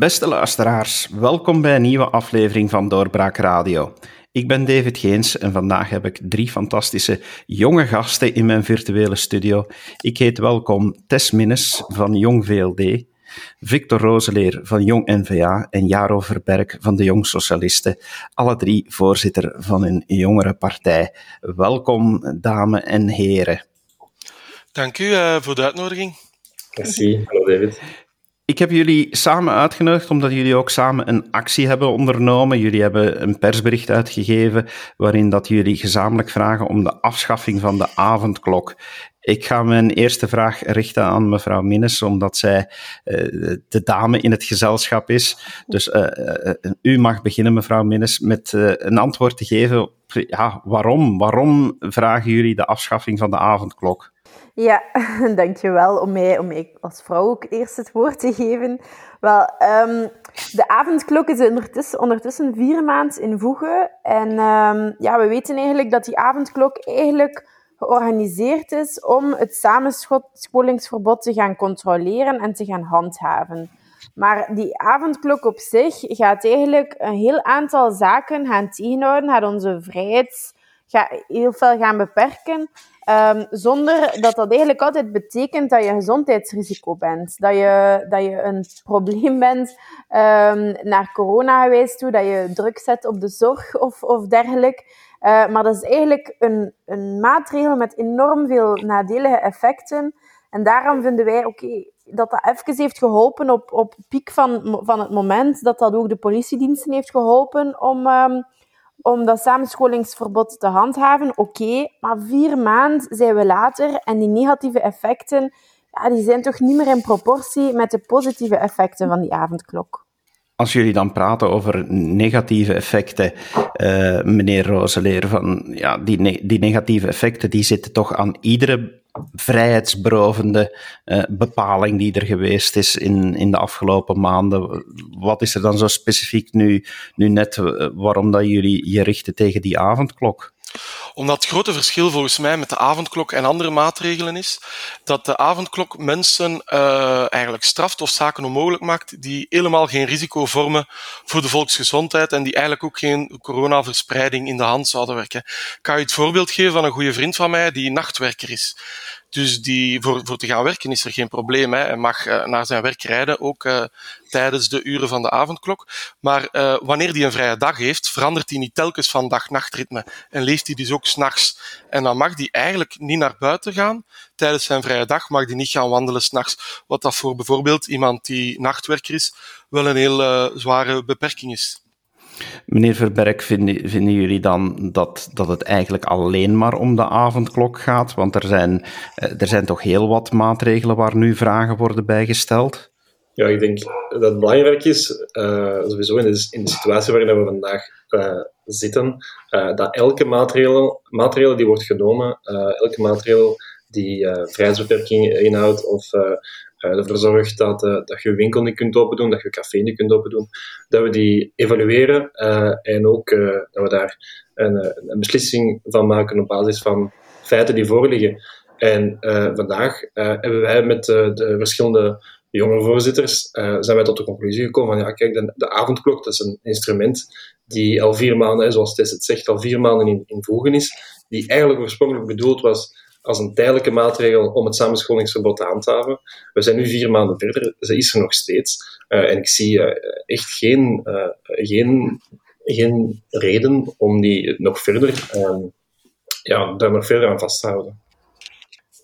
Beste luisteraars, welkom bij een nieuwe aflevering van Doorbraak Radio. Ik ben David Geens en vandaag heb ik drie fantastische jonge gasten in mijn virtuele studio. Ik heet welkom Tess Minnes van Jong VLD, Victor Roseleer van Jong NVA en Jaro Verberg van de Jong Socialisten, alle drie voorzitter van een jongere partij. Welkom, dames en heren. Dank u uh, voor de uitnodiging. Merci, hallo David. Ik heb jullie samen uitgenodigd omdat jullie ook samen een actie hebben ondernomen. Jullie hebben een persbericht uitgegeven waarin dat jullie gezamenlijk vragen om de afschaffing van de avondklok. Ik ga mijn eerste vraag richten aan mevrouw Minnes, omdat zij uh, de dame in het gezelschap is. Dus uh, uh, u mag beginnen, mevrouw Minnes, met een antwoord te geven ja, waarom. Waarom vragen jullie de afschaffing van de avondklok? Ja, dankjewel om mij, om mij als vrouw ook eerst het woord te geven. Wel, um, de avondklok is ondertussen, vier maanden in voegen. En um, ja, we weten eigenlijk dat die avondklok eigenlijk georganiseerd is om het samenscholingsverbod te gaan controleren en te gaan handhaven. Maar die avondklok op zich gaat eigenlijk een heel aantal zaken gaan tegenhouden, gaat onze vrijheid heel veel gaan beperken. Um, zonder dat dat eigenlijk altijd betekent dat je gezondheidsrisico bent. Dat je, dat je een probleem bent um, naar corona geweest toe, dat je druk zet op de zorg of, of dergelijke. Uh, maar dat is eigenlijk een, een maatregel met enorm veel nadelige effecten. En daarom vinden wij, oké, dat dat even heeft geholpen op, op piek van, van het moment, dat dat ook de politiediensten heeft geholpen om... Um, om dat samenscholingsverbod te handhaven, oké, maar vier maanden zijn we later en die negatieve effecten, ja, die zijn toch niet meer in proportie met de positieve effecten van die avondklok. Als jullie dan praten over negatieve effecten, uh, meneer Roseleer, van, ja, die, die negatieve effecten die zitten toch aan iedere vrijheidsberovende uh, bepaling die er geweest is in, in de afgelopen maanden. Wat is er dan zo specifiek nu, nu net uh, waarom dat jullie je richten tegen die avondklok? Omdat het grote verschil volgens mij met de avondklok en andere maatregelen is dat de avondklok mensen uh, eigenlijk straft of zaken onmogelijk maakt die helemaal geen risico vormen voor de volksgezondheid en die eigenlijk ook geen coronaverspreiding in de hand zouden werken. Ik kan je het voorbeeld geven van een goede vriend van mij die nachtwerker is. Dus die, voor, voor te gaan werken is er geen probleem. Hè. Hij mag uh, naar zijn werk rijden, ook uh, tijdens de uren van de avondklok. Maar uh, wanneer hij een vrije dag heeft, verandert hij niet telkens van dag-nachtritme. En leeft hij dus ook s'nachts. En dan mag hij eigenlijk niet naar buiten gaan. Tijdens zijn vrije dag mag hij niet gaan wandelen s'nachts. Wat dat voor bijvoorbeeld iemand die nachtwerker is, wel een heel zware beperking is. Meneer Verberg, vinden, vinden, jullie dan dat, dat het eigenlijk alleen maar om de avondklok gaat? Want er zijn, er zijn toch heel wat maatregelen waar nu vragen worden bijgesteld? Ja, ik denk dat het belangrijk is, uh, sowieso in de, in de, situatie waarin we vandaag uh, zitten, dat elke maatregel, maatregel die wordt genomen, elke maatregel die vrijheidsbeperking inhoudt of ervoor zorgt dat, uh, dat je winkel niet kunt open doen, dat je café niet kunt open doen, dat we die evalueren uh, en ook dat we daar een, een, beslissing van maken op basis van feiten die voorliggen. En vandaag hebben wij met de verschillende jonge voorzitters zijn wij tot de conclusie gekomen van ja, kijk, de, avondklok dat is een instrument die al vier maanden, zoals Tess het zegt, al vier maanden in, in is, die eigenlijk oorspronkelijk bedoeld was als een tijdelijke maatregel om het samenscholingsverbod te handhaven. We zijn nu vier maanden verder, ze is er nog steeds. Uh, en ik zie uh, echt geen, uh, geen, geen reden om die nog verder, ehm, ja, daar nog verder aan vast te houden.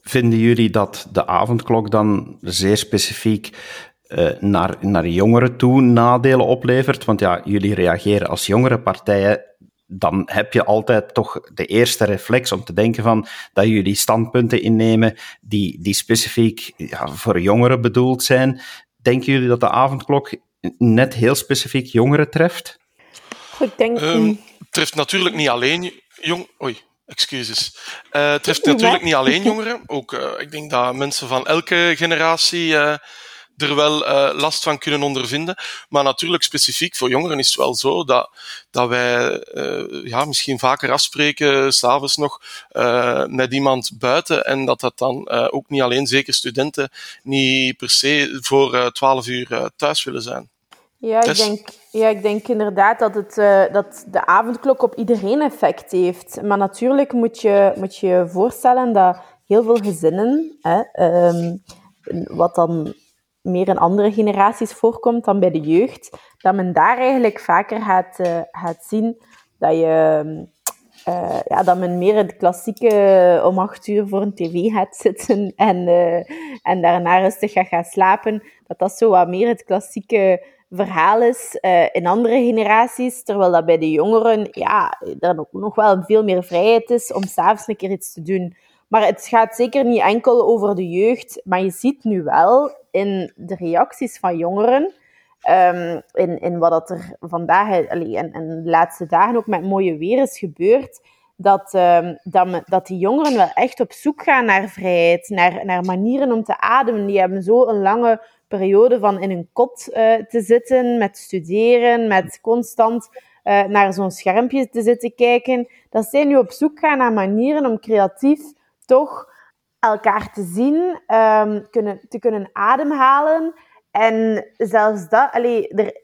Vinden jullie dat de avondklok dan zeer specifiek naar, naar jongeren toe nadelen oplevert? Want ja, jullie reageren als jongere partijen dan heb je altijd toch de eerste reflex om te denken van dat jullie standpunten innemen die, die specifiek ja, voor jongeren bedoeld zijn. Denken jullie dat de avondklok net heel specifiek jongeren treft? Ik denk... Um, treft natuurlijk niet alleen jong... Oei, excuses. Uh, treft natuurlijk niet alleen jongeren. Ook, uh, ik denk dat mensen van elke generatie... Uh, er wel uh, last van kunnen ondervinden. Maar natuurlijk specifiek voor jongeren is het wel zo dat, dat wij uh, ja, misschien vaker afspreken, s'avonds nog, uh, met iemand buiten. En dat dat dan ook niet alleen, zeker studenten, niet per se voor twaalf uur thuis willen zijn. Ja, ik denk, ja, ik denk inderdaad dat, het, uh, dat de avondklok op iedereen effect heeft. Maar natuurlijk moet je moet je voorstellen dat heel veel gezinnen, hè, um, wat dan meer in andere generaties voorkomt dan bij de jeugd, dat men daar eigenlijk vaker gaat, uh, zien dat je uh, ja, dat men meer het klassieke om acht uur voor een tv gaat zitten en, uh, en daarna rustig gaat gaan slapen. Dat dat zo wat meer het klassieke verhaal is in andere generaties. Terwijl dat bij de jongeren ja, er nog wel veel meer vrijheid is om s'avonds een keer iets te doen. Maar het gaat zeker niet enkel over de jeugd. Maar je ziet nu wel in de reacties van jongeren Um, in, in wat dat er vandaag en, de laatste dagen ook met mooie weer is gebeurd, dat, um, dat, dat die jongeren wel echt op zoek gaan naar vrijheid, naar, naar manieren om te ademen. Die hebben zo een lange periode van in een kot uh, te zitten, met studeren, met constant uh, naar zo'n schermpje te zitten kijken. Dat zij nu op zoek gaan naar manieren om creatief toch elkaar te zien, um, kunnen, te kunnen ademhalen en zelfs dat, allee, er,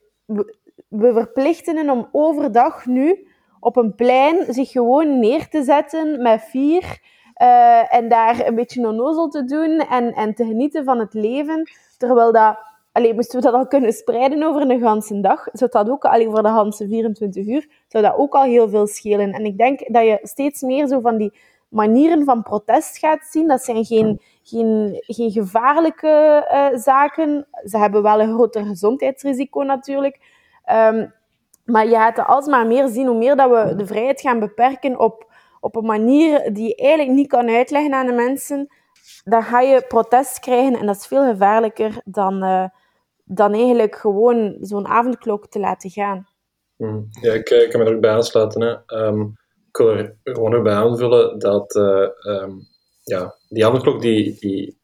we verplichten hen om overdag nu op een plein zich gewoon neer te zetten met vier uh, en daar een beetje onnozel te doen en, en te genieten van het leven. Terwijl dat, allee, moesten we dat al kunnen spreiden over een ganse dag, zou dat ook, allee, voor de ganse 24 uur, zou dat ook al heel veel schelen. En ik denk dat je steeds meer zo van die manieren van protest gaat zien. Dat zijn geen, geen, geen gevaarlijke uh, zaken. Ze hebben wel een groter gezondheidsrisico natuurlijk. Um, maar je gaat er alsmaar meer zien, hoe meer dat we de vrijheid gaan beperken op, op een manier die je eigenlijk niet kan uitleggen aan de mensen, dan ga je protest krijgen en dat is veel gevaarlijker dan, uh, dan eigenlijk gewoon zo'n avondklok te laten gaan. Mm. Ja, ik, ik kan me er ook bij aansluiten. Hè. Um, ik wil er gewoon nog bij aanvullen dat uh, um, ja, die avondklok die, die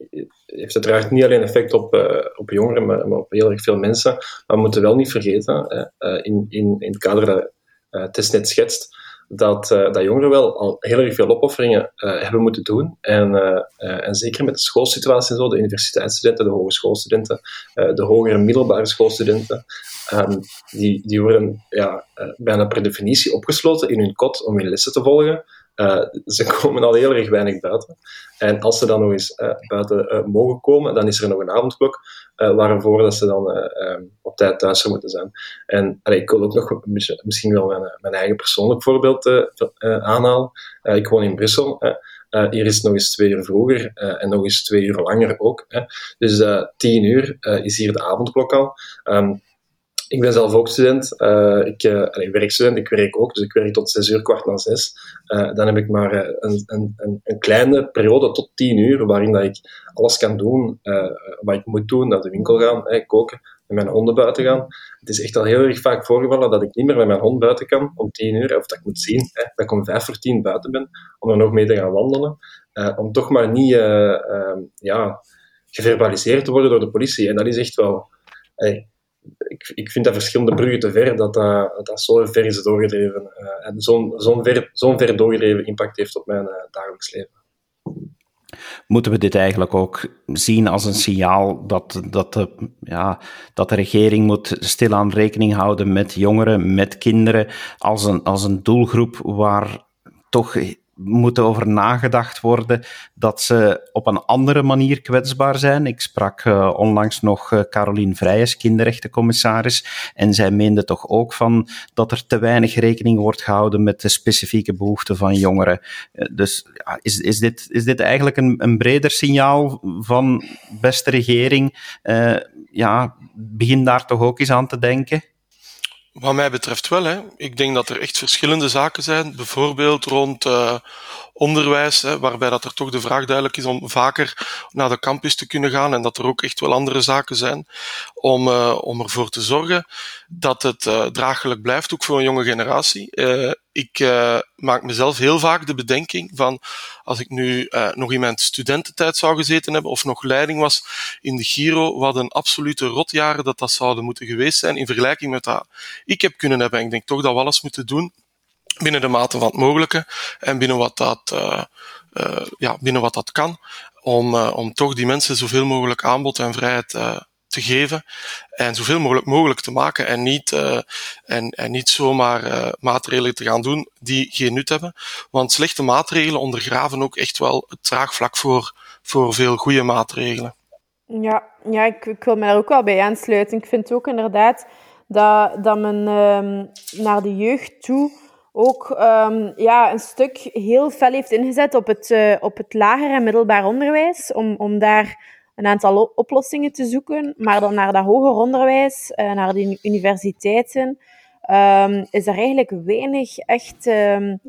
heeft uiteraard niet alleen effect op, uh, op jongeren, maar, op heel erg veel mensen. Maar we moeten wel niet vergeten, uh, in, in, in het kader dat uh, Tess net schetst, dat, uh, dat jongeren wel al heel erg veel opofferingen uh, hebben moeten doen. En, uh, en zeker met de schoolsituatie en zo, de universiteitsstudenten, de hogeschoolstudenten, de hogere middelbare schoolstudenten, um, die, die worden ja, bijna per definitie opgesloten in hun kot om hun lessen te volgen. Uh, ze komen al heel erg weinig buiten. En als ze dan nog eens uh, buiten uh, mogen komen, dan is er nog een avondklok waarvoor dat ze dan ehm, op tijd thuis moeten zijn. En ik wil ook nog misschien wel mijn, mijn eigen persoonlijk voorbeeld aanhalen. ik woon in Brussel. hier is het nog eens twee uur vroeger en nog eens twee uur langer ook. Hè. Dus tien uur is hier de avondklok al. Um, ik ben zelf ook student. Uh, ik, uh, allez, werkstudent, ik werk ook, dus ik werk tot zes uur, kwart na zes. Uh, dan heb ik maar een, een, een, kleine periode tot tien uur, waarin dat ik alles kan doen wat ik moet doen. Naar de winkel gaan, koken, met mijn honden buiten gaan. Het is echt al heel erg vaak voorgevallen dat ik niet meer met mijn hond buiten kan om tien uur, of dat ik moet zien hè, dat ik om vijf voor tien buiten ben, om er nog mee te gaan wandelen. om toch maar niet ja, geverbaliseerd te worden door de politie. En dat is echt wel... ik, ik vind dat verschillende bruggen te ver, dat dat, dat zo ver is doorgedreven. Uh, en zo'n zo'n ver, zo'n ver doorgedreven impact heeft op mijn uh, dagelijks leven. Moeten we dit eigenlijk ook zien als een signaal dat, dat, de, ja, dat de regering moet stilaan rekening houden met jongeren, met kinderen, als een, als een doelgroep waar toch moeten over nagedacht worden dat ze op een andere manier kwetsbaar zijn. Ik sprak uh, onlangs nog uh, Caroline Vrijes, kinderrechtencommissaris, en zij meende toch ook van dat er te weinig rekening wordt gehouden met de specifieke behoeften van jongeren. Uh, dus is, is, dit, is dit eigenlijk een, een breder signaal van beste regering? ja, begin daar toch ook eens aan te denken? Wat mij betreft wel. Hè. Ik denk dat er echt verschillende zaken zijn. Bijvoorbeeld rond uh, onderwijs, hè, waarbij dat er toch de vraag duidelijk is om vaker naar de campus te kunnen gaan en dat er ook echt wel andere zaken zijn om, uh, om ervoor te zorgen dat het uh, draaglijk blijft, ook voor een jonge generatie. Uh, ik maak mezelf heel vaak de bedenking van als ik nu nog in mijn studententijd zou gezeten hebben of nog leiding was in de Giro, wat een absolute rotjaren dat dat zouden moeten geweest zijn in vergelijking met dat ik heb kunnen hebben. En ik denk toch dat we alles moeten doen binnen de mate van het mogelijke en binnen wat dat, uh, uh, ja, binnen wat dat kan, om, uh, om toch die mensen zoveel mogelijk aanbod en vrijheid te geven en zoveel mogelijk mogelijk te maken en niet, en, en niet zomaar maatregelen te gaan doen die geen nut hebben. Want slechte maatregelen ondergraven ook echt wel het draagvlak voor, voor veel goede maatregelen. Ja, ja ik, ik wil me daar ook wel bij aansluiten. Ik vind ook inderdaad dat, dat men um, naar de jeugd toe ook um, ja, een stuk heel fel heeft ingezet op het, uh, op het lager en middelbaar onderwijs, om, om daar een aantal oplossingen te zoeken. Maar dan naar dat hoger onderwijs, uh, naar de universiteiten, um, is er eigenlijk weinig echt, um,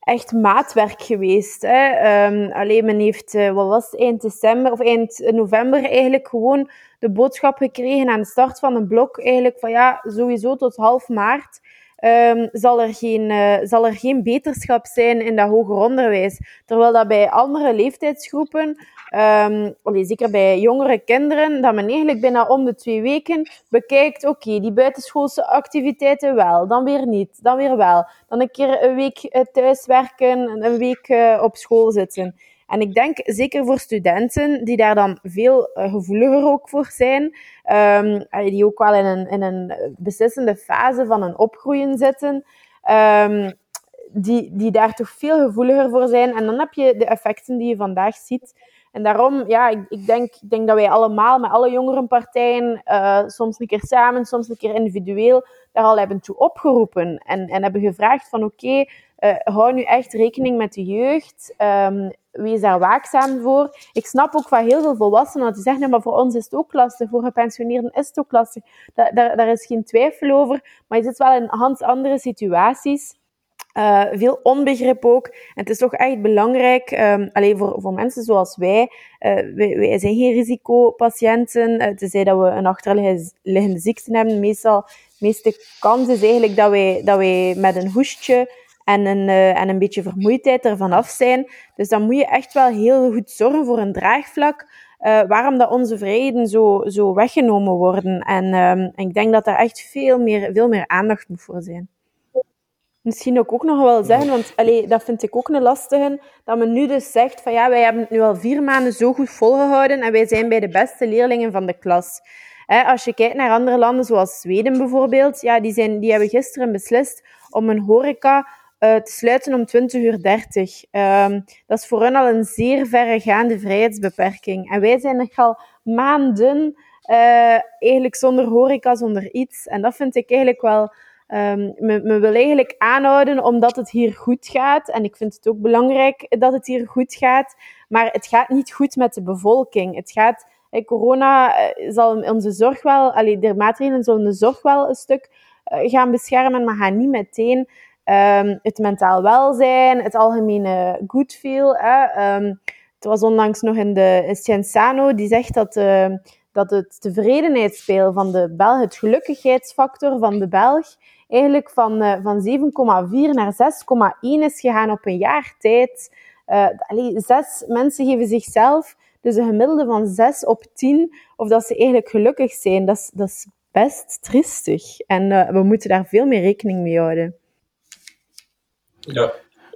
echt maatwerk geweest. Hè. Alleen men heeft, uh, wat was eind december of eind november eigenlijk gewoon de boodschap gekregen aan de start van een blok eigenlijk van ja, sowieso tot half maart um, zal, er geen, uh, zal er geen beterschap zijn in dat hoger onderwijs. Terwijl dat bij andere leeftijdsgroepen, um, allee, zeker bij jongere kinderen, dat men eigenlijk bijna om de twee weken bekijkt, oké, die buitenschoolse activiteiten wel, dan weer niet, dan weer wel. Dan een keer een week uh, thuiswerken, een week uh, op school zitten. En ik denk, zeker voor studenten, die daar dan veel uh, gevoeliger ook voor zijn, um, die ook wel in een, in een beslissende fase van een opgroeien zitten, um, die, die daar toch veel gevoeliger voor zijn. En dan heb je de effecten die je vandaag ziet. En daarom, ja, ik, ik, denk, ik denk dat wij allemaal met alle jongerenpartijen, uh, soms een keer samen, soms een keer individueel, daar al hebben toe opgeroepen. En, en hebben gevraagd van oké, uh, hou nu echt rekening met de jeugd. Um, wees daar waakzaam voor. Ik snap ook van heel veel volwassenen dat die zeggen, maar voor ons is het ook lastig, voor gepensioneerden is het ook lastig. Da daar, daar is geen twijfel over, maar je zit wel in hans andere situaties. Uh, veel onbegrip ook. En het is toch echt belangrijk, um, alleen voor, voor mensen zoals wij, uh, wij, wij, zijn geen risicopatiënten, uh, tenzij dat we een achterliggende ziekte hebben. Meestal, de meeste kans is eigenlijk dat wij, dat wij met een hoestje en een, uh, en een beetje vermoeidheid ervan af zijn. Dus dan moet je echt wel heel goed zorgen voor een draagvlak. Uh, waarom dat onze vrijheden zo, zo weggenomen worden. En um, ik denk dat daar echt veel meer, veel meer aandacht moet voor zijn. Misschien ook, ook nog wel zeggen, want allee, dat vind ik ook een lastige, dat men nu dus zegt van ja, wij hebben het nu al vier maanden zo goed volgehouden en wij zijn bij de beste leerlingen van de klas. He, als je kijkt naar andere landen, zoals Zweden bijvoorbeeld, ja, die, zijn, die hebben gisteren beslist om een horeca uh, te sluiten om 20 uur 30. Um, dat is voor al een zeer verregaande vrijheidsbeperking. En wij zijn nog al maanden uh, eigenlijk zonder horeca, zonder iets. En dat vind ik eigenlijk wel... Um, men wil eigenlijk aanhouden omdat het hier goed gaat. En ik vind het ook belangrijk dat het hier goed gaat. Maar het gaat niet goed met de bevolking. Het gaat... Hey, corona zal onze zorg wel... Allee, de maatregelen zullen de zorg wel een stuk gaan beschermen, maar gaan niet meteen Um, het mentaal welzijn, het algemene good feel. Hè. Um, het was onlangs nog in de Scienzano, die zegt dat, uh, dat het tevredenheidspeil van de Belg, het gelukkigheidsfactor van de Belg, eigenlijk van, uh, van 7,4 naar 6,1 is gegaan op een jaar tijd. Uh, zes mensen geven zichzelf dus een gemiddelde van 6 op 10 of dat ze eigenlijk gelukkig zijn. Dat is, best tristig. En uh, we moeten daar veel meer rekening mee houden. Ja,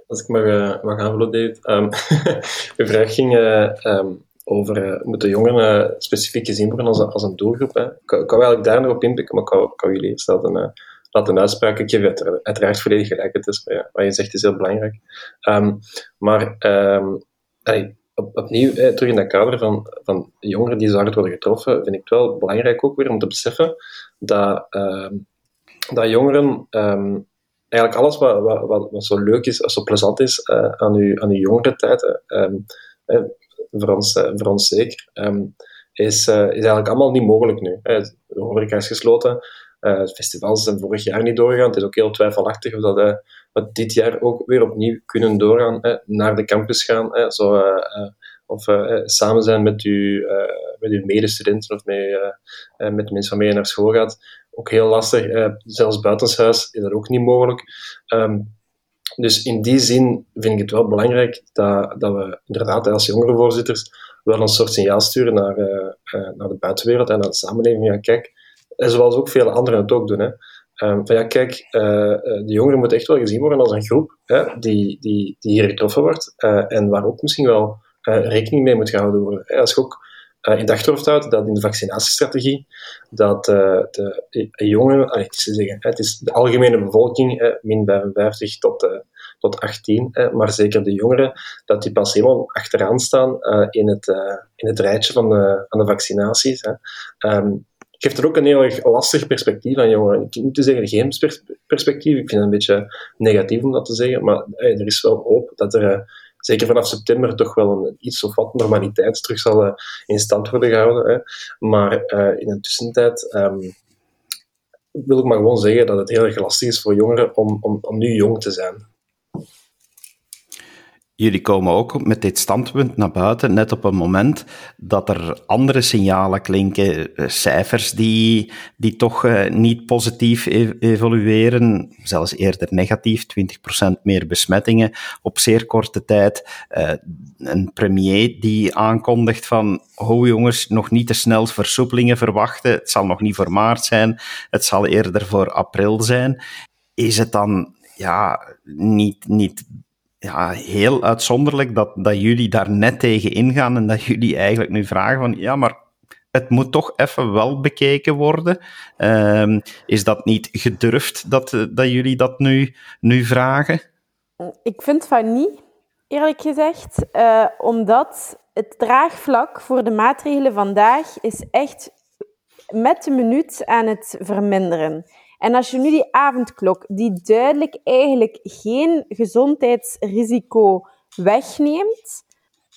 als ik mag, uh, mag aanvullen, David. De vraag ging uh, um, over, uh, moeten jongeren specifiek gezien worden als, een doelgroep? Hè? Ik, ik eigenlijk daar nog op inpikken, maar ik kan, jullie eerst laten, laten uitspraken. Ik geef het uiteraard volledig gelijk. Het is, ja, wat je zegt is heel belangrijk. Um, maar opnieuw, eh, terug in dat kader van, van jongeren die zo hard worden getroffen, vind ik het wel belangrijk ook weer om te beseffen dat, dat jongeren eigenlijk alles wat, wat, wat, zo leuk is, zo plezant is uh, aan, uw, aan uw jongere tijd, voor, ons, voor ons zeker, um, is, is eigenlijk allemaal niet mogelijk nu. De horeca is gesloten, de festivals zijn vorig jaar niet doorgegaan. Het is ook heel twijfelachtig of dat we dit jaar ook weer opnieuw kunnen doorgaan, naar de campus gaan, zo, of samen zijn met uw, met uw medestudenten of met, met mensen waarmee je naar school gaat ook heel lastig. Uh, zelfs buitenshuis is dat ook niet mogelijk. Um, dus in die zin vind ik het wel belangrijk dat, dat we inderdaad als jongere voorzitters wel een soort signaal sturen naar, uh, uh, naar de buitenwereld en naar de samenleving. Ja, kijk, zoals ook vele anderen het ook doen. Hè. Um, van ja, kijk, de jongeren moeten echt wel gezien worden als een groep hè, die, die, die hier getroffen wordt en waar ook misschien wel rekening mee moet gehouden worden. Als ook uh, in de achterhoofd houden dat in de vaccinatiestrategie dat uh, de jongeren, het, zeggen, het is de algemene bevolking, min 55 tot, tot 18, maar zeker de jongeren, dat die pas helemaal achteraan staan in, het, in het rijtje van de, van de vaccinaties. Um, geeft er ook een heel lastig perspectief aan jongeren. Ik moet zeggen, geen perspectief. Ik vind het een beetje negatief om dat te zeggen, maar er is wel hoop dat er zeker vanaf september toch wel een iets of wat normaliteit terug zal uh, in stand worden gehouden. Hè. Maar uh, in de tussentijd um, wil ik maar gewoon zeggen dat het heel erg lastig is voor jongeren om, om, om nu jong te zijn. Jullie komen ook met dit standpunt naar buiten, net op een moment dat er andere signalen klinken, eh, cijfers die, die toch uh, niet positief e-, evolueren, zelfs eerder negatief, 20% meer besmettingen op zeer korte tijd. Uh, een premier die aankondigt van, oh jongens, nog niet te snel versoepelingen verwachten, het zal nog niet voor maart zijn, het zal eerder voor april zijn. Is het dan ja, niet, niet ja, heel uitzonderlijk dat, dat jullie daar net tegen ingaan en dat jullie eigenlijk nu vragen van ja, maar het moet toch even wel bekeken worden. Um, is dat niet gedurfd dat, dat jullie dat nu, nu vragen? Ik vind van niet, eerlijk gezegd, uh, omdat het draagvlak voor de maatregelen vandaag is echt met de minuut aan het verminderen. En als je nu die avondklok, die duidelijk eigenlijk geen gezondheidsrisico wegneemt,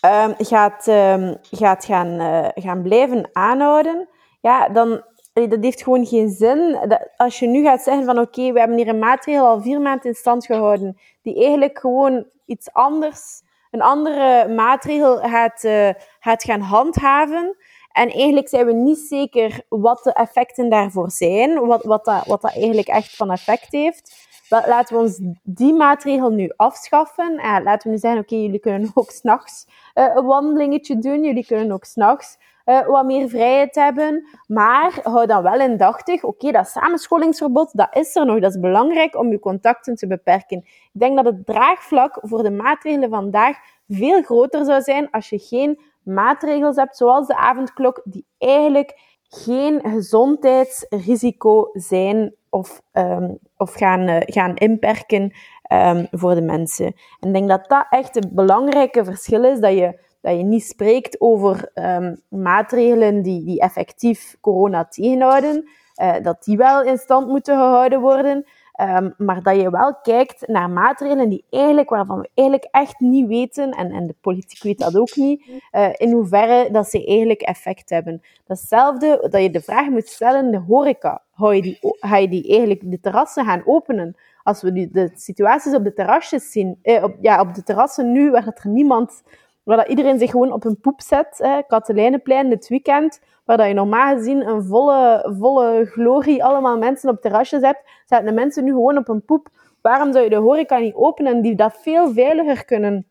um, gaat, um, gaat gaan, uh, gaan blijven aanhouden, ja, dan dat heeft gewoon geen zin. Dat, als je nu gaat zeggen van oké, we hebben hier een maatregel al vier maanden in stand gehouden, die eigenlijk gewoon iets anders, een andere maatregel gaat, uh, gaat gaan handhaven, en eigenlijk zijn we niet zeker wat de effecten daarvoor zijn, wat, wat, dat, wat dat eigenlijk echt van effect heeft. laten we ons die maatregel nu afschaffen. En laten we nu zeggen, oké, jullie kunnen ook s'nachts uh, een wandelingetje doen. Jullie kunnen ook s'nachts uh, wat meer vrijheid hebben. Maar hou dan wel indachtig, oké, dat samenscholingsverbod, dat is er nog. Dat is belangrijk om je contacten te beperken. Ik denk dat het draagvlak voor de maatregelen vandaag veel groter zou zijn als je geen maatregels hebt, zoals de avondklok, die eigenlijk geen gezondheidsrisico zijn of, um, of gaan, uh, gaan inperken um, voor de mensen. En ik denk dat dat echt het belangrijke verschil is, dat je, dat je niet spreekt over um, maatregelen die, die effectief corona tegenhouden, uh, dat die wel in stand moeten gehouden worden, Um, maar dat je wel kijkt naar maatregelen die eigenlijk, waarvan we eigenlijk echt niet weten, en, en de politiek weet dat ook niet, uh, in hoeverre dat ze eigenlijk effect hebben. Datzelfde dat je de vraag moet stellen, de horeca, ga je die, ga je die eigenlijk de terrassen gaan openen? Als we nu de situaties op de terrasjes zien, eh, op, ja, op de terrassen nu, waar er niemand, waar dat iedereen zich gewoon op een poep zet, Katelijneplein dit weekend, waar dat je normaal gezien een volle, volle glorie allemaal mensen op terrasjes hebt, zetten de mensen nu gewoon op een poep. Waarom zou je de horeca niet openen en die dat veel veiliger kunnen,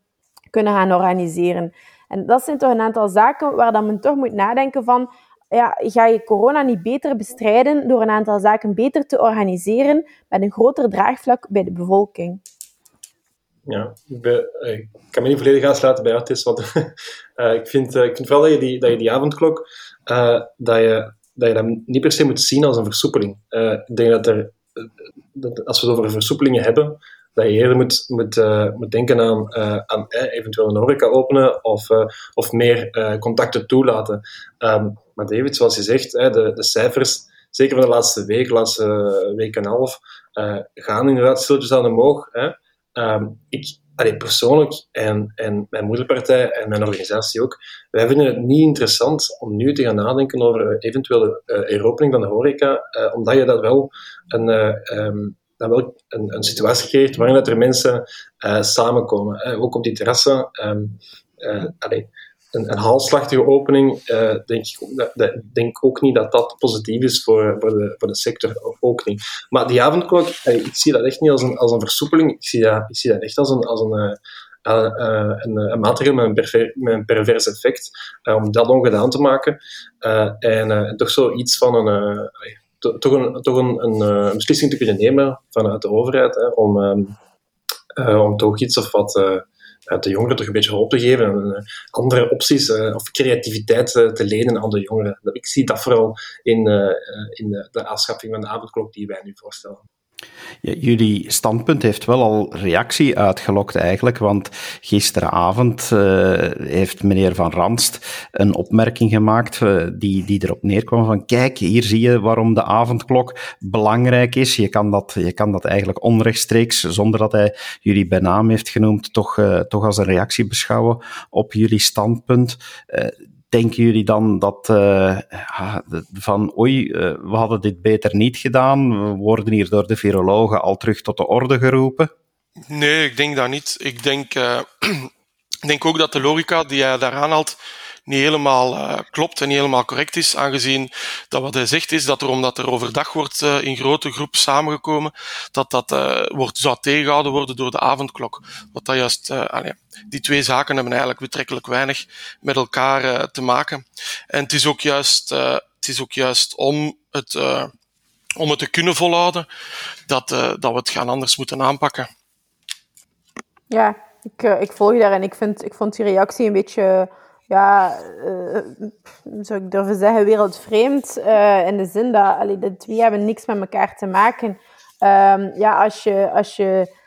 kunnen gaan organiseren? En dat zijn toch een aantal zaken waar dat men toch moet nadenken van, ja, ga je corona niet beter bestrijden door een aantal zaken beter te organiseren met een groter draagvlak bij de bevolking? Ja, ik, ik kan me niet volledig aansluiten bij Artis, want uh, ik, vind, uh, ik vind wel dat je die, dat je die avondklok uh, dat, je, dat je dat niet per se moet zien als een versoepeling. Uh, ik denk dat, er, dat als we het over versoepelingen hebben, dat je eerder moet, moet, uh, moet denken aan, aan eventueel een horeca openen of, of meer contacten toelaten. Um, maar David, zoals je zegt, de, de cijfers, zeker van de laatste week, de laatste week en een half, gaan inderdaad stilletjes aan omhoog. Hè. Um, ik, allee, persoonlijk en, en mijn moederpartij en mijn organisatie ook, wij vinden het niet interessant om nu te gaan nadenken over eventuele uh, heropening van de horeca, uh, omdat je dat wel een, uh, um, dat wel een, een situatie creëert waarin dat er mensen samenkomen. ook op die terrassen. Um, allee, een, een opening, uh, denk, ik, denk ook niet dat dat positief is voor, voor, de, voor de sector. Ook niet. Maar die avondklok, ik zie dat echt niet als een, als een versoepeling. Ik zie dat, ik zie dat echt als een, als een, uh, een, een, maatregel met een, perver, met een pervers effect, om dat ongedaan te maken. en toch zo iets van een, toch een, toch een, een, beslissing te kunnen nemen vanuit de overheid, hè, om, um, om toch iets of wat de jongeren toch een beetje hoop te geven en andere opties of creativiteit te lenen aan de jongeren. Ik zie dat vooral in, in de, de van de avondklok die wij nu voorstellen. Jullie standpunt heeft wel al reactie uitgelokt eigenlijk, want gisteravond uh, heeft meneer Van Ranst een opmerking gemaakt uh, die, die erop neerkwam van kijk, hier zie je waarom de avondklok belangrijk is. Je kan dat, je kan dat eigenlijk onrechtstreeks, zonder dat hij jullie bij naam heeft genoemd, toch, uh, toch als een reactie beschouwen op jullie standpunt denken jullie dan dat uh, van oei, uh, we hadden dit beter niet gedaan? We worden hier door de virologen al terug tot de orde geroepen? Nee, ik denk dat niet. Ik denk, uh, ik denk ook dat de logica die hij daaraan haalt niet helemaal uh, klopt en niet helemaal correct is, aangezien dat wat hij zegt is dat er, omdat er overdag wordt uh, in grote groep samengekomen, dat dat uh, wordt, zou tegengehouden worden door de avondklok. Wat dat juist, allee, die twee zaken hebben eigenlijk betrekkelijk weinig met elkaar te maken. En het is ook juist, het is ook juist om het, om het te kunnen volhouden, dat, dat we het gaan anders moeten aanpakken. Ja, ik, ik volg daar en ik, vind, ik vond die reactie een beetje ja, uh, zou ik durven zeggen, wereldvreemd. Uh, in de zin dat allee, de twee hebben niks met elkaar te maken. Um, ja, als je, als je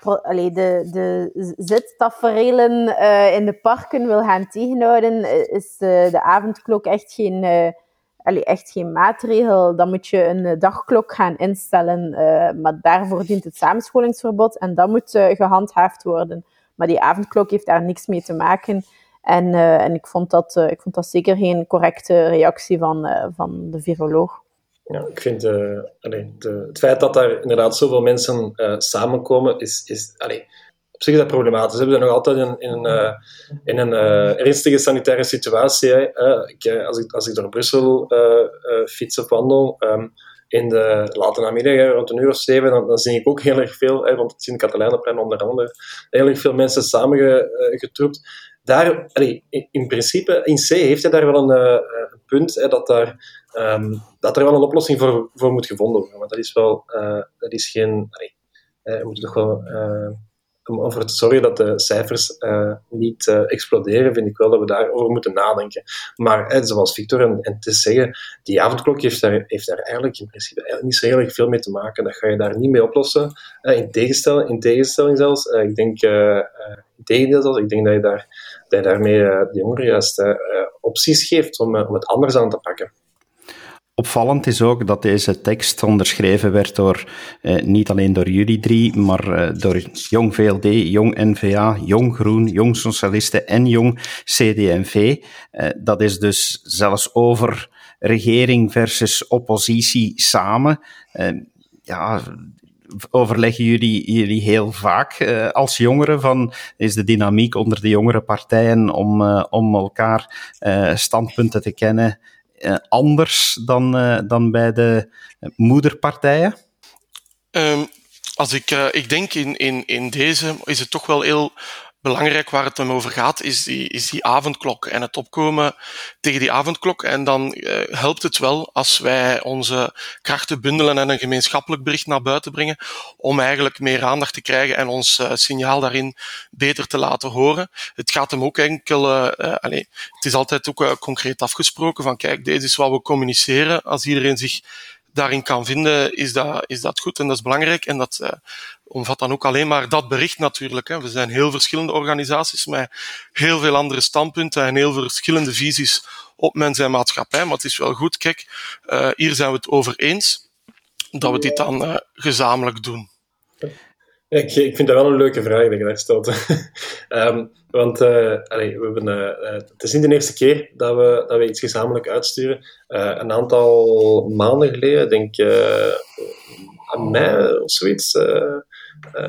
pro, allee, de, de zittaferelen in de parken wil gaan tegenhouden, is de avondklok echt geen, allee, echt geen maatregel. Dan moet je een dagklok gaan instellen. maar daarvoor dient het samenscholingsverbod en dat moet gehandhaafd worden. Maar die avondklok heeft daar niks mee te maken. En, uh, en ik, vond dat, uh, ik vond dat zeker geen correcte reactie van, uh, van de viroloog. Ja, ik vind de, het feit dat daar inderdaad zoveel mensen samenkomen, is, is allee, op zich is dat problematisch. We zijn nog altijd in, in een, in een ernstige sanitaire situatie. Ik, als, ik, als ik door Brussel fiets of wandel, um, in de late namiddag, rond een uur of zeven, dan, dan zie ik ook heel erg veel, hè, rond het Sint-Katelijnenplein onder andere, heel erg veel mensen samengetroept daar, in, principe, in C heeft hij daar wel een, uh, punt, hè, dat, daar, um, dat er wel een oplossing voor, voor moet gevonden worden. Maar dat is wel, uh, dat is geen, allee, we moeten toch wel, om ervoor te zorgen dat de cijfers niet exploderen, vind ik wel dat we daarover moeten nadenken. Maar zoals Victor en, en te zeggen, die avondklok heeft daar, heeft daar eigenlijk in principe niet zo heel erg veel mee te maken. Dat ga je daar niet mee oplossen. in, tegenstelling, in tegenstelling zelfs, ik denk, in zelfs, ik denk dat je daar dat daarmee eh, de jongeren juist eh, opties geeft om, eh, om het anders aan te pakken. Opvallend is ook dat deze tekst onderschreven werd door eh, niet alleen door jullie drie, maar eh, door Jong VLD, Jong NVA, Jong Groen, Jong Socialisten en Jong CDMV. Eh, dat is dus zelfs over regering versus oppositie samen. ja, overleggen jullie, jullie heel vaak uh, als jongeren van is de dynamiek onder de jongere partijen om, uh, om elkaar standpunten te kennen anders dan, dan bij de moederpartijen? Um, als ik, ik denk in, in, in deze is het toch wel heel belangrijk waar het om over gaat, is die, is die avondklok en het opkomen tegen die avondklok. En dan uh, helpt het wel als wij onze krachten bundelen en een gemeenschappelijk bericht naar buiten brengen, om eigenlijk meer aandacht te krijgen en ons uh, signaal daarin beter te laten horen. Het gaat hem ook enkel, uh, het is altijd ook concreet afgesproken van kijk, dit is wat we communiceren. Als iedereen zich daarin kan vinden, is dat, is dat goed en dat is belangrijk. En dat uh, omvat dan ook alleen maar dat bericht natuurlijk. Hè. We zijn heel verschillende organisaties met heel veel andere standpunten en heel verschillende visies op mens en maatschappij. Maar het is wel goed, kijk, uh, hier zijn we het over eens dat we dit dan uh, gezamenlijk doen. Ik, ik, vind dat wel een leuke vraag dat je daar stelt. um, want allee, we hebben, uh, het is niet de eerste keer dat we, dat we iets gezamenlijk uitsturen. Een aantal maanden geleden, denk ik aan mei of zoiets,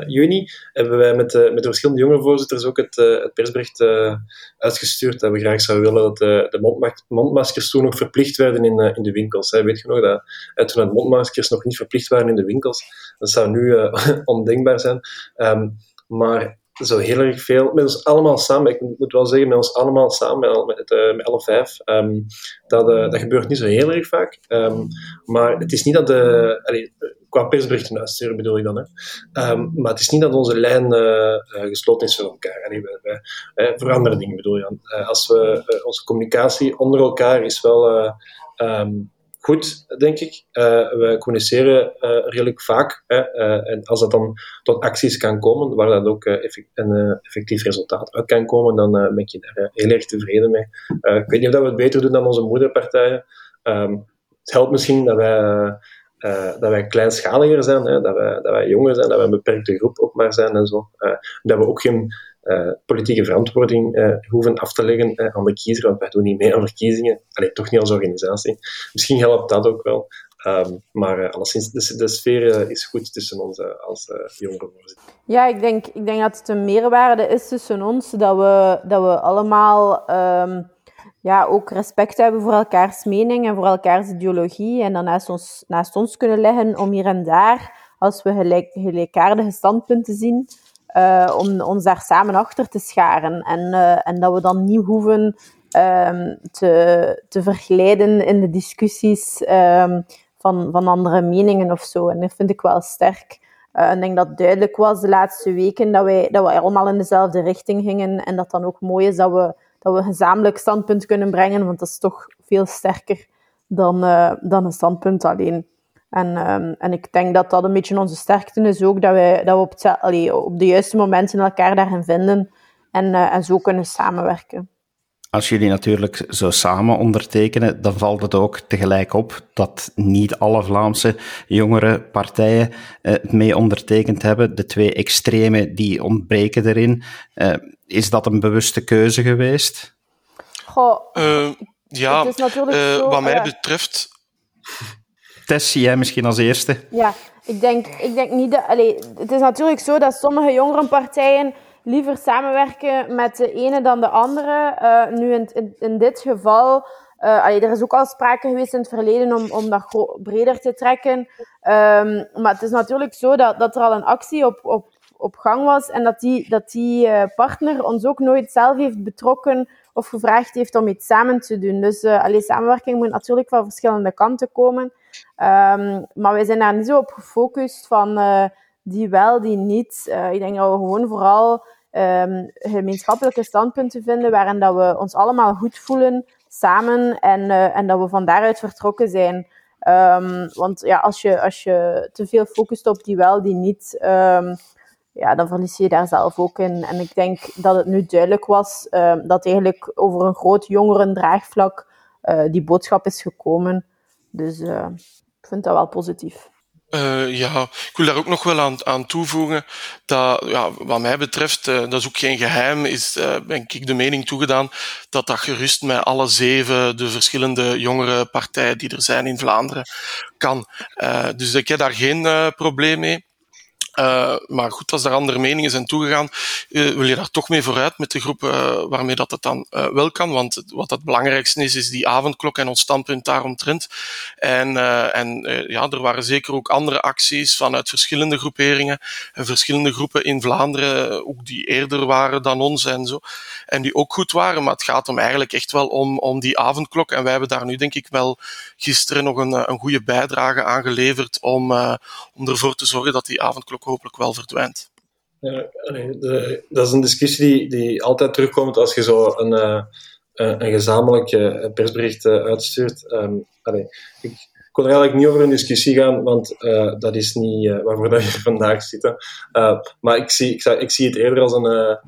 juni, hebben wij met de, met de verschillende jongerenvoorzitters ook het, uh, het persbericht uitgestuurd dat we graag zouden willen dat de, mondmaskers toen nog verplicht werden in, in de winkels. Hè. Weet je nog dat toen de mondmaskers nog niet verplicht waren in de winkels? Dat zou nu ondenkbaar zijn. Um, maar zo heel erg veel, met ons allemaal samen, ik moet wel zeggen, met ons allemaal samen, met, met, met L5, um, dat, dat gebeurt niet zo heel erg vaak. Um, maar het is niet dat de, qua persberichten uitsturen bedoel ik dan. Hè. Ehm, maar het is niet dat onze lijn uh, gesloten is voor elkaar. Allee, wij, andere dingen bedoel je dan. als we, onze communicatie onder elkaar is wel um, goed, denk ik. we communiceren redelijk vaak. Hè, en als dat dan tot acties kan komen, waar dat ook een effectief resultaat uit kan komen, dan ben ik je daar heel erg tevreden mee. ik weet niet of dat we het beter doen dan onze moederpartijen. Um, het helpt misschien dat wij uh, dat wij kleinschaliger zijn, hè, dat, wij, dat wij jonger zijn, dat wij een beperkte groep ook maar zijn en zo. Uh, dat we ook geen uh, politieke verantwoording hoeven af te leggen aan de kiezer, want wij doen niet mee aan verkiezingen. Alleen toch niet als organisatie. Misschien helpt dat ook wel. Um, maar alleszins, de, sfeer is goed tussen ons als jongeren. Ja, ik denk, ik denk dat het een meerwaarde is tussen ons, dat we, dat we allemaal... Um ja, ook respect hebben voor elkaars mening en voor elkaars ideologie. En dan naast ons, naast ons kunnen leggen om hier en daar, als we gelijk, gelijkaardige standpunten zien, uh, om ons daar samen achter te scharen. En, uh, en dat we dan niet hoeven um, te, te verglijden in de discussies um, van, van andere meningen of zo. En dat vind ik wel sterk. Uh, ik denk dat duidelijk was de laatste weken dat wij, dat we allemaal in dezelfde richting gingen. En dat dan ook mooi is dat we dat we een gezamenlijk standpunt kunnen brengen, want dat is toch veel sterker dan, uh, dan een standpunt alleen. En, um, en ik denk dat dat een beetje onze sterkte is ook, dat, wij, dat we op, het, op de juiste momenten elkaar daarin vinden en, uh, en zo kunnen samenwerken. Als jullie natuurlijk zo samen ondertekenen, dan valt het ook tegelijk op dat niet alle Vlaamse jongere partijen uh, het mee ondertekend hebben. De twee extreme die ontbreken erin. Uh, is dat een bewuste keuze geweest? Goh, uh, ja, zo, wat mij ja. betreft. Tess, jij misschien als eerste? Ja, ik denk, ik denk niet dat. Allee, het is natuurlijk zo dat sommige jongerenpartijen liever samenwerken met de ene dan de andere. Uh, nu in, in, dit geval, allee, er is ook al sprake geweest in het verleden om, om dat breder te trekken. Um, maar het is natuurlijk zo dat, dat er al een actie op, op, op gang was en dat die, dat die uh, partner ons ook nooit zelf heeft betrokken of gevraagd heeft om iets samen te doen. Dus allee, samenwerking moet natuurlijk van verschillende kanten komen. Um, maar wij zijn daar niet zo op gefocust van die wel, die niet. ik denk dat we gewoon vooral um, gemeenschappelijke standpunten vinden waarin dat we ons allemaal goed voelen samen en, uh, en dat we van daaruit vertrokken zijn. Um, want ja, als je, als je te veel focust op die wel, die niet, um, ja, dan verlies je daar zelf ook in. En ik denk dat het nu duidelijk was dat eigenlijk over een groot jongerendraagvlak uh, die boodschap is gekomen. Dus uh, ik vind dat wel positief. Uh, ja, ik wil daar ook nog wel aan, aan toevoegen dat, ja, wat mij betreft, uh, dat is ook geen geheim, is, uh, ben ik de mening toegedaan dat dat gerust met alle zeven de verschillende jongere partijen die er zijn in Vlaanderen kan. dus ik heb daar geen probleem mee. Uh, maar goed, als er andere meningen zijn toegegaan, uh, wil je daar toch mee vooruit met de groep uh, waarmee dat het dan wel kan. Want wat het belangrijkste is, is die avondklok en ons standpunt daaromtrent. En, en ja, er waren zeker ook andere acties vanuit verschillende groeperingen en verschillende groepen in Vlaanderen, ook die eerder waren dan ons en zo. En die ook goed waren, maar het gaat om eigenlijk echt wel om, om die avondklok. En wij hebben daar nu denk ik wel gisteren nog een, een goede bijdrage aan geleverd om, om ervoor te zorgen dat die avondklok hopelijk wel verdwijnt. De, dat is een discussie die, die altijd terugkomt als je zo een, uh, een gezamenlijk uh, persbericht uh, uitstuurt. Um, ik kon er eigenlijk niet over een discussie gaan, want dat is niet waarvoor dat we vandaag zitten. maar ik zie, ik, ik, zie het eerder als een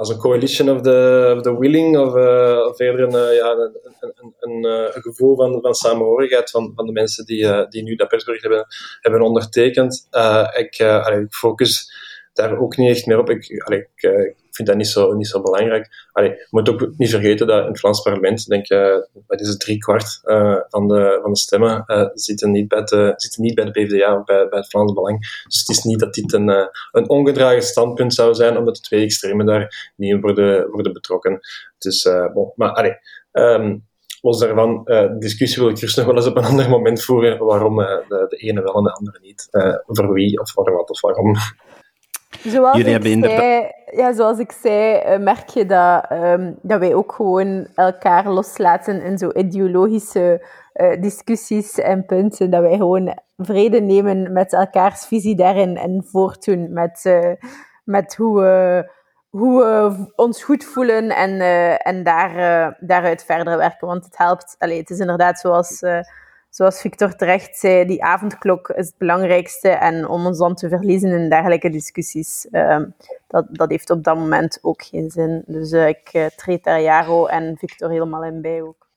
als een coalition of the, the willing, of, uh, of eerder een, ja, een, een, een, een, gevoel van, van samenhorigheid van, van de mensen die, die nu dat persbericht hebben, hebben ondertekend. ik, ik focus daar ook niet echt meer op. Ik, eh, ik, vind dat niet zo, niet zo belangrijk. Allee, je moet ook niet vergeten dat in het Vlaams parlement, denk ik, wat is het, drie kwart uh, van, de, van de stemmen uh, zitten, niet bij de, zitten niet bij de PvdA of bij, bij het Vlaams Belang. Dus het is niet dat dit een, uh, een ongedragen standpunt zou zijn, omdat de twee extremen daar niet in worden, worden betrokken. Dus, maar allee, um, los daarvan, de discussie wil ik eerst nog wel eens op een ander moment voeren, waarom de, de ene wel en de andere niet. voor wie of voor wat of waarom. Zoals Jullie ik hebben zei, ja, zoals ik zei, eh, merk je dat, um, dat wij ook gewoon elkaar loslaten in zo ideologische uh, discussies en punten. Dat wij gewoon vrede nemen met elkaars visie daarin en voortdoen met, uh, met hoe we, hoe we ons goed voelen en, uh, en daar, daaruit verder werken. Want het helpt. Allee, het is inderdaad zoals zoals Victor terecht zei, die avondklok is het belangrijkste. En om ons dan te verliezen in dergelijke discussies, uh, dat, dat heeft op dat moment ook geen zin. Dus uh, ik uh, treed daar Jaro en Victor helemaal in bij ook.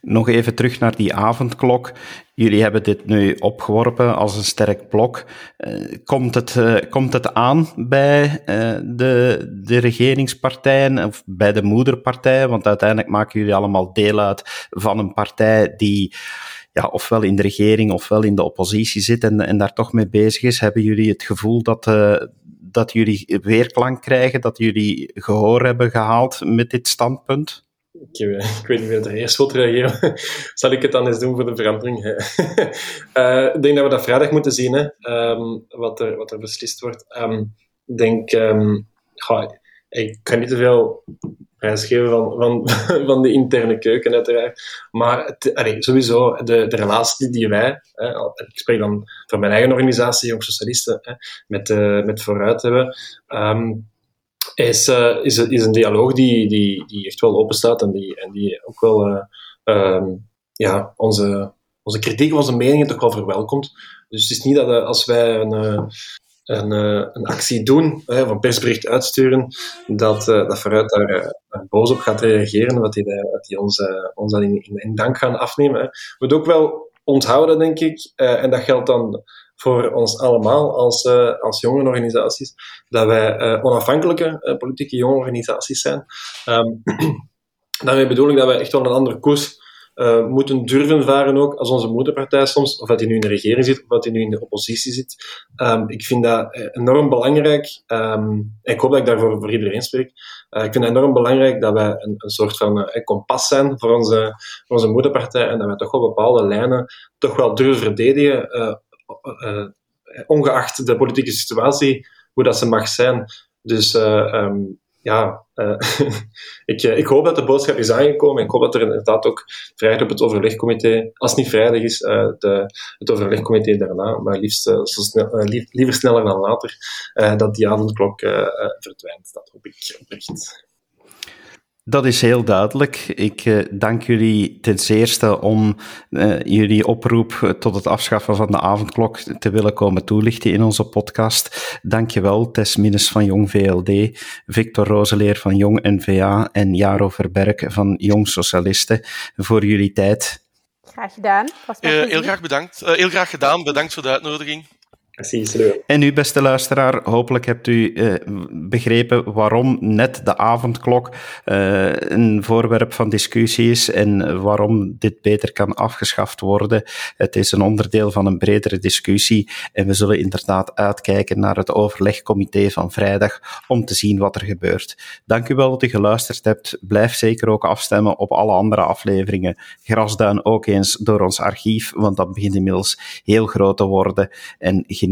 Nog even terug naar die avondklok. Jullie hebben dit nu opgeworpen als een sterk blok. Uh, komt, het, komt het aan bij de, de regeringspartijen of bij de moederpartijen? Want uiteindelijk maken jullie allemaal deel uit van een partij die ja, ofwel in de regering ofwel in de oppositie zit en, en daar toch mee bezig is, hebben jullie het gevoel dat, uh, dat jullie weerklank krijgen, dat jullie gehoor hebben gehaald met dit standpunt? Ik, ik weet niet wie er eerst wil reageren. Zal ik het dan eens doen voor de verandering? uh, ik denk dat we dat vrijdag moeten zien, hè, um, wat, er, wat er beslist wordt. Um, ik denk, um, ga, ik kan niet te veel prijsgeven van, van, van de interne keuken, uiteraard. Maar het, sowieso, de, de relatie die wij, hè, ik spreek dan van mijn eigen organisatie, Jong Socialisten, hè, met, uh, met Vooruit hebben, um, is, uh, is, is een dialoog die, die, die echt wel open staat en die, en die ook wel uh, um, ja, onze, onze kritiek, onze meningen toch wel verwelkomt. Dus het is niet dat als wij een, een, uh, een actie doen, of een persbericht uitsturen, dat, uh, dat vooruit daar, uh, boos op gaat reageren, dat die, dat die ons, ons dan in, in, dank gaan afnemen. Hè. We moeten ook wel onthouden, denk ik, en dat geldt dan voor ons allemaal als, als jonge organisaties, dat wij onafhankelijke politieke jonge organisaties zijn. Um, daarmee bedoel ik dat wij echt wel een andere koers uh, moeten durven varen ook als onze moederpartij soms, of dat hij nu in de regering zit of dat hij nu in de oppositie zit. Um, ik vind dat enorm belangrijk. Um, ik hoop dat ik daarvoor voor iedereen spreek. Uh, ik vind het enorm belangrijk dat wij een, een soort van kompas zijn voor onze, onze moederpartij en dat wij toch wel bepaalde lijnen toch wel durven verdedigen, ongeacht de politieke situatie, hoe dat ze mag zijn. Dus um, ja, uh, ik, ik hoop dat de boodschap is aangekomen. Ik hoop dat er inderdaad ook vrijdag op het overlegcomité, als het niet vrijdag is, uh, de, het overlegcomité daarna, maar liefst liever sneller dan later, dat die avondklok verdwijnt. Dat hoop ik oprecht. Dat is heel duidelijk. Ik uh, dank jullie ten zeerste om uh, jullie oproep tot het afschaffen van de avondklok te willen komen toelichten in onze podcast. Dank je wel, Tess Minnes van Jong VLD, Victor Roseleer van Jong NVA en Jaro Verberg van Jong Socialisten voor jullie tijd. Graag gedaan. Uh, heel graag bedankt. heel graag gedaan. Bedankt voor de uitnodiging. En u, beste luisteraar, hopelijk hebt u uh, begrepen waarom net de avondklok uh, een voorwerp van discussie is en waarom dit beter kan afgeschaft worden. Het is een onderdeel van een bredere discussie en we zullen inderdaad uitkijken naar het overlegcomité van vrijdag om te zien wat er gebeurt. Dank u wel dat u geluisterd hebt. Blijf zeker ook afstemmen op alle andere afleveringen. Grasduin ook eens door ons archief, want dat begint inmiddels heel groot te worden en geniet